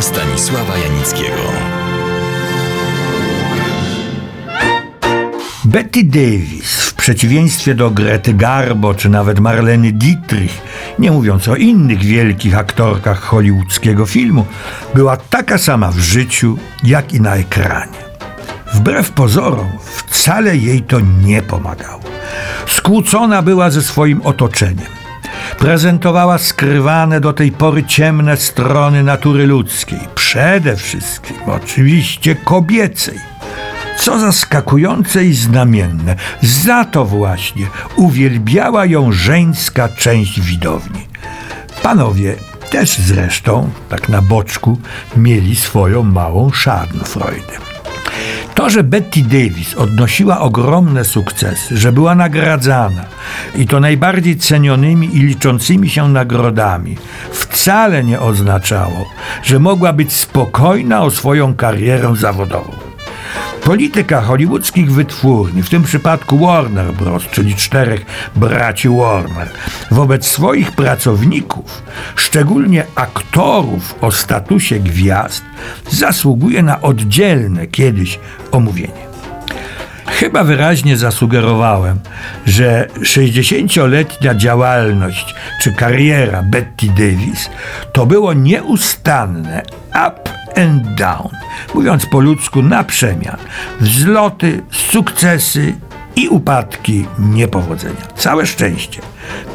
Stanisława Janickiego. Betty Davis, w przeciwieństwie do Grety Garbo czy nawet Marleny Dietrich, nie mówiąc o innych wielkich aktorkach hollywoodzkiego filmu, była taka sama w życiu, jak i na ekranie. Wbrew pozorom, wcale jej to nie pomagało. Skłócona była ze swoim otoczeniem. Prezentowała skrywane do tej pory ciemne strony natury ludzkiej, przede wszystkim oczywiście kobiecej. Co zaskakujące i znamienne, za to właśnie uwielbiała ją żeńska część widowni. Panowie też zresztą, tak na boczku, mieli swoją małą Schadenfreude. To, że Betty Davis odnosiła ogromne sukcesy, że była nagradzana i to najbardziej cenionymi i liczącymi się nagrodami, wcale nie oznaczało, że mogła być spokojna o swoją karierę zawodową. Polityka hollywoodzkich wytwórni, w tym przypadku Warner Bros., czyli czterech braci Warner, wobec swoich pracowników, szczególnie aktorów o statusie gwiazd, zasługuje na oddzielne kiedyś omówienie. Chyba wyraźnie zasugerowałem, że 60-letnia działalność czy kariera Betty Davis to było nieustanne up and down, mówiąc po ludzku na przemian, wzloty, sukcesy i upadki, niepowodzenia. Całe szczęście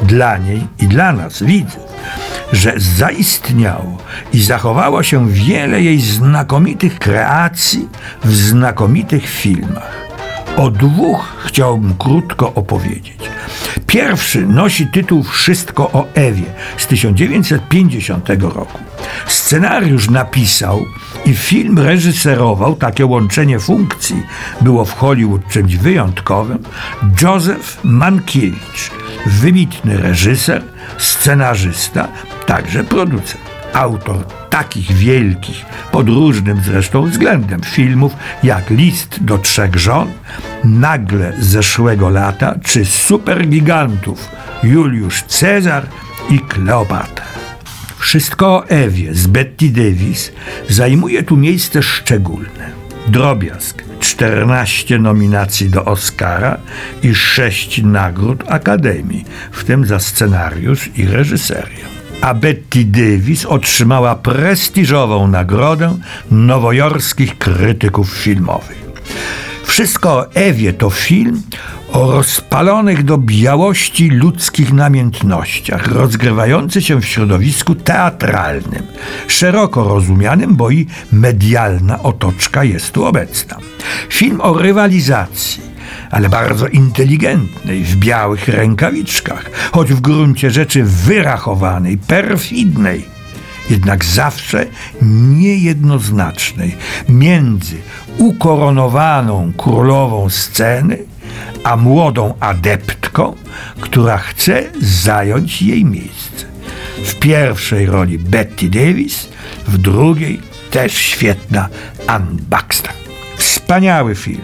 dla niej i dla nas, widzów, że zaistniało i zachowało się wiele jej znakomitych kreacji w znakomitych filmach. O dwóch chciałbym krótko opowiedzieć. Pierwszy nosi tytuł Wszystko o Ewie z 1950 roku. Scenariusz napisał i film reżyserował, takie łączenie funkcji było w Hollywood czymś wyjątkowym, Józef Mankiewicz, wybitny reżyser, scenarzysta, także producent. Autor takich wielkich, pod różnym zresztą względem filmów jak List do trzech żon, Nagle zeszłego lata czy Supergigantów Juliusz Cezar i Kleopatra. Wszystko o Ewie z Betty Davis zajmuje tu miejsce szczególne. Drobiazg 14 nominacji do Oscara i 6 nagród Akademii, w tym za scenariusz i reżyserię. A Betty Davis otrzymała prestiżową nagrodę nowojorskich krytyków filmowych. Wszystko o Ewie to film o rozpalonych do białości ludzkich namiętnościach, rozgrywający się w środowisku teatralnym, szeroko rozumianym, bo i medialna otoczka jest tu obecna. Film o rywalizacji, ale bardzo inteligentnej, w białych rękawiczkach, choć w gruncie rzeczy wyrachowanej, perfidnej, jednak zawsze niejednoznacznej między ukoronowaną królową sceny a młodą adeptką, która chce zająć jej miejsce. W pierwszej roli Betty Davis, w drugiej też świetna Ann Baxter. Wspaniały film,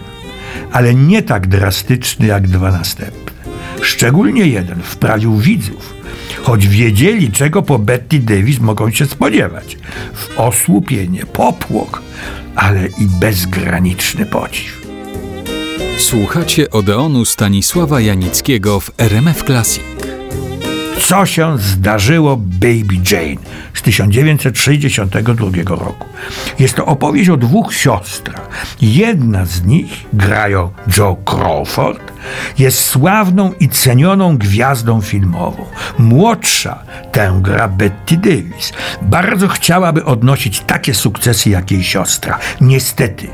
ale nie tak drastyczny jak dwa następne. Szczególnie jeden wprawił widzów, choć wiedzieli, czego po Betty Davis mogą się spodziewać. W osłupienie, popłok, ale i bezgraniczny podziw. Słuchacie Odeonu Stanisława Janickiego w RMF Classic. Co się zdarzyło Baby Jane z 1962 roku. Jest to opowieść o dwóch siostrach. Jedna z nich, grają Joe Crawford, jest sławną i cenioną gwiazdą filmową. Młodsza tę gra Betty Davis. Bardzo chciałaby odnosić takie sukcesy jak jej siostra. Niestety,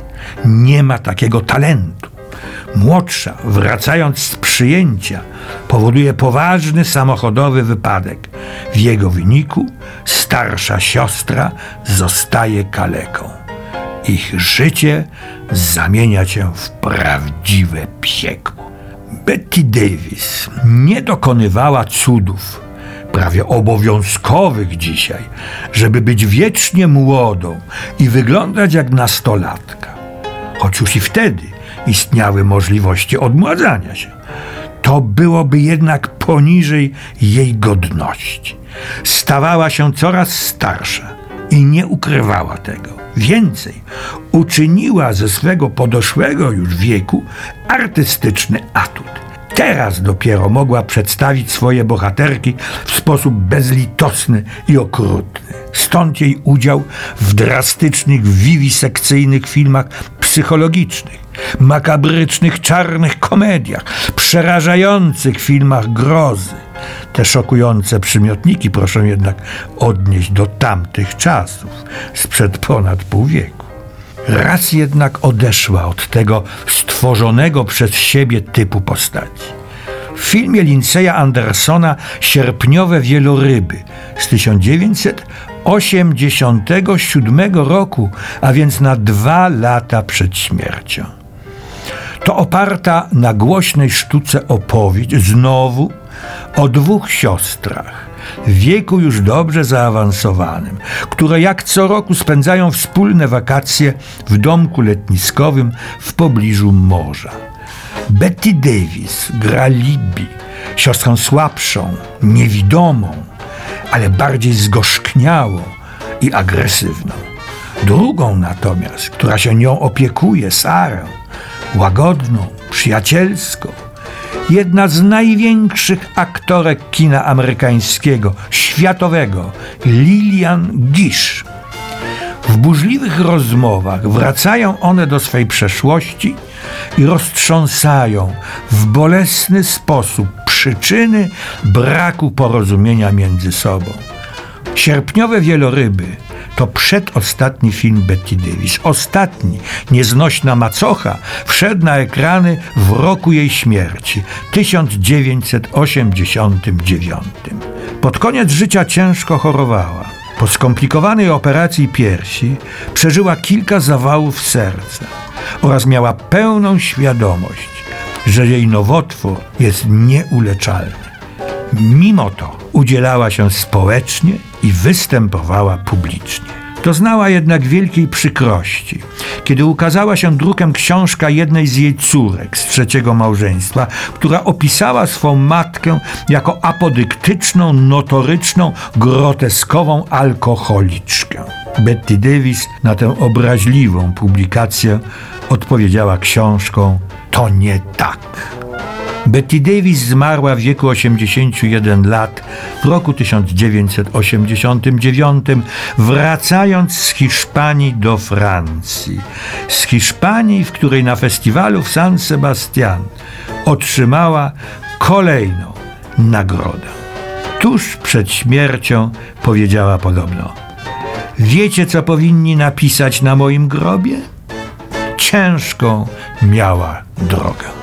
nie ma takiego talentu. Młodsza, wracając z przyjęcia, powoduje poważny samochodowy wypadek. W jego wyniku starsza siostra zostaje kaleką. Ich życie zamienia się w prawdziwe piekło. Betty Davis nie dokonywała cudów, prawie obowiązkowych dzisiaj, żeby być wiecznie młodą i wyglądać jak nastolatka. Choć już i wtedy istniały możliwości odmładzania się. To byłoby jednak poniżej jej godności. Stawała się coraz starsza i nie ukrywała tego. Więcej, uczyniła ze swego podoszłego już wieku artystyczny atut. Teraz dopiero mogła przedstawić swoje bohaterki w sposób bezlitosny i okrutny. Stąd jej udział w drastycznych, wiwisekcyjnych filmach psychologicznych, makabrycznych, czarnych komediach, przerażających filmach grozy. Te szokujące przymiotniki proszę jednak odnieść do tamtych czasów, sprzed ponad pół wieku. Raz jednak odeszła od tego stworzonego przez siebie typu postaci. W filmie Linceya Andersona Sierpniowe wieloryby z 1987 roku, a więc na dwa lata przed śmiercią. To oparta na głośnej sztuce opowieść znowu o dwóch siostrach w wieku już dobrze zaawansowanym, które jak co roku spędzają wspólne wakacje w domku letniskowym w pobliżu morza. Betty Davis gra Libby, siostrę słabszą, niewidomą, ale bardziej zgorzkniałą i agresywną. Drugą natomiast, która się nią opiekuje, Sarę, łagodną, przyjacielską, jedna z największych aktorek kina amerykańskiego, światowego, Lilian Gish. W burzliwych rozmowach wracają one do swej przeszłości i roztrząsają w bolesny sposób przyczyny braku porozumienia między sobą. Sierpniowe wieloryby to przedostatni film Betty Davis. Ostatni, nieznośna macocha, wszedł na ekrany w roku jej śmierci, 1989. Pod koniec życia ciężko chorowała. Po skomplikowanej operacji piersi przeżyła kilka zawałów serca oraz miała pełną świadomość, że jej nowotwór jest nieuleczalny. Mimo to udzielała się społecznie i występowała publicznie. Doznała jednak wielkiej przykrości, kiedy ukazała się drukiem książka jednej z jej córek z trzeciego małżeństwa, która opisała swą matkę jako apodyktyczną, notoryczną, groteskową alkoholiczkę. Betty Davis na tę obraźliwą publikację odpowiedziała książką To nie tak. Betty Davis zmarła w wieku 81 lat w roku 1989, wracając z Hiszpanii do Francji. Z Hiszpanii, w której na festiwalu w San Sebastian otrzymała kolejną nagrodę. Tuż przed śmiercią powiedziała podobno: Wiecie, co powinni napisać na moim grobie? Ciężką miała drogę.